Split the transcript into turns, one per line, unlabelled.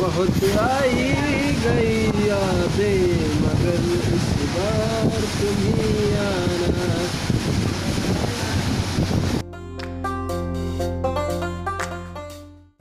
बहुत आई गई यादें मगर इस बार तुम्हें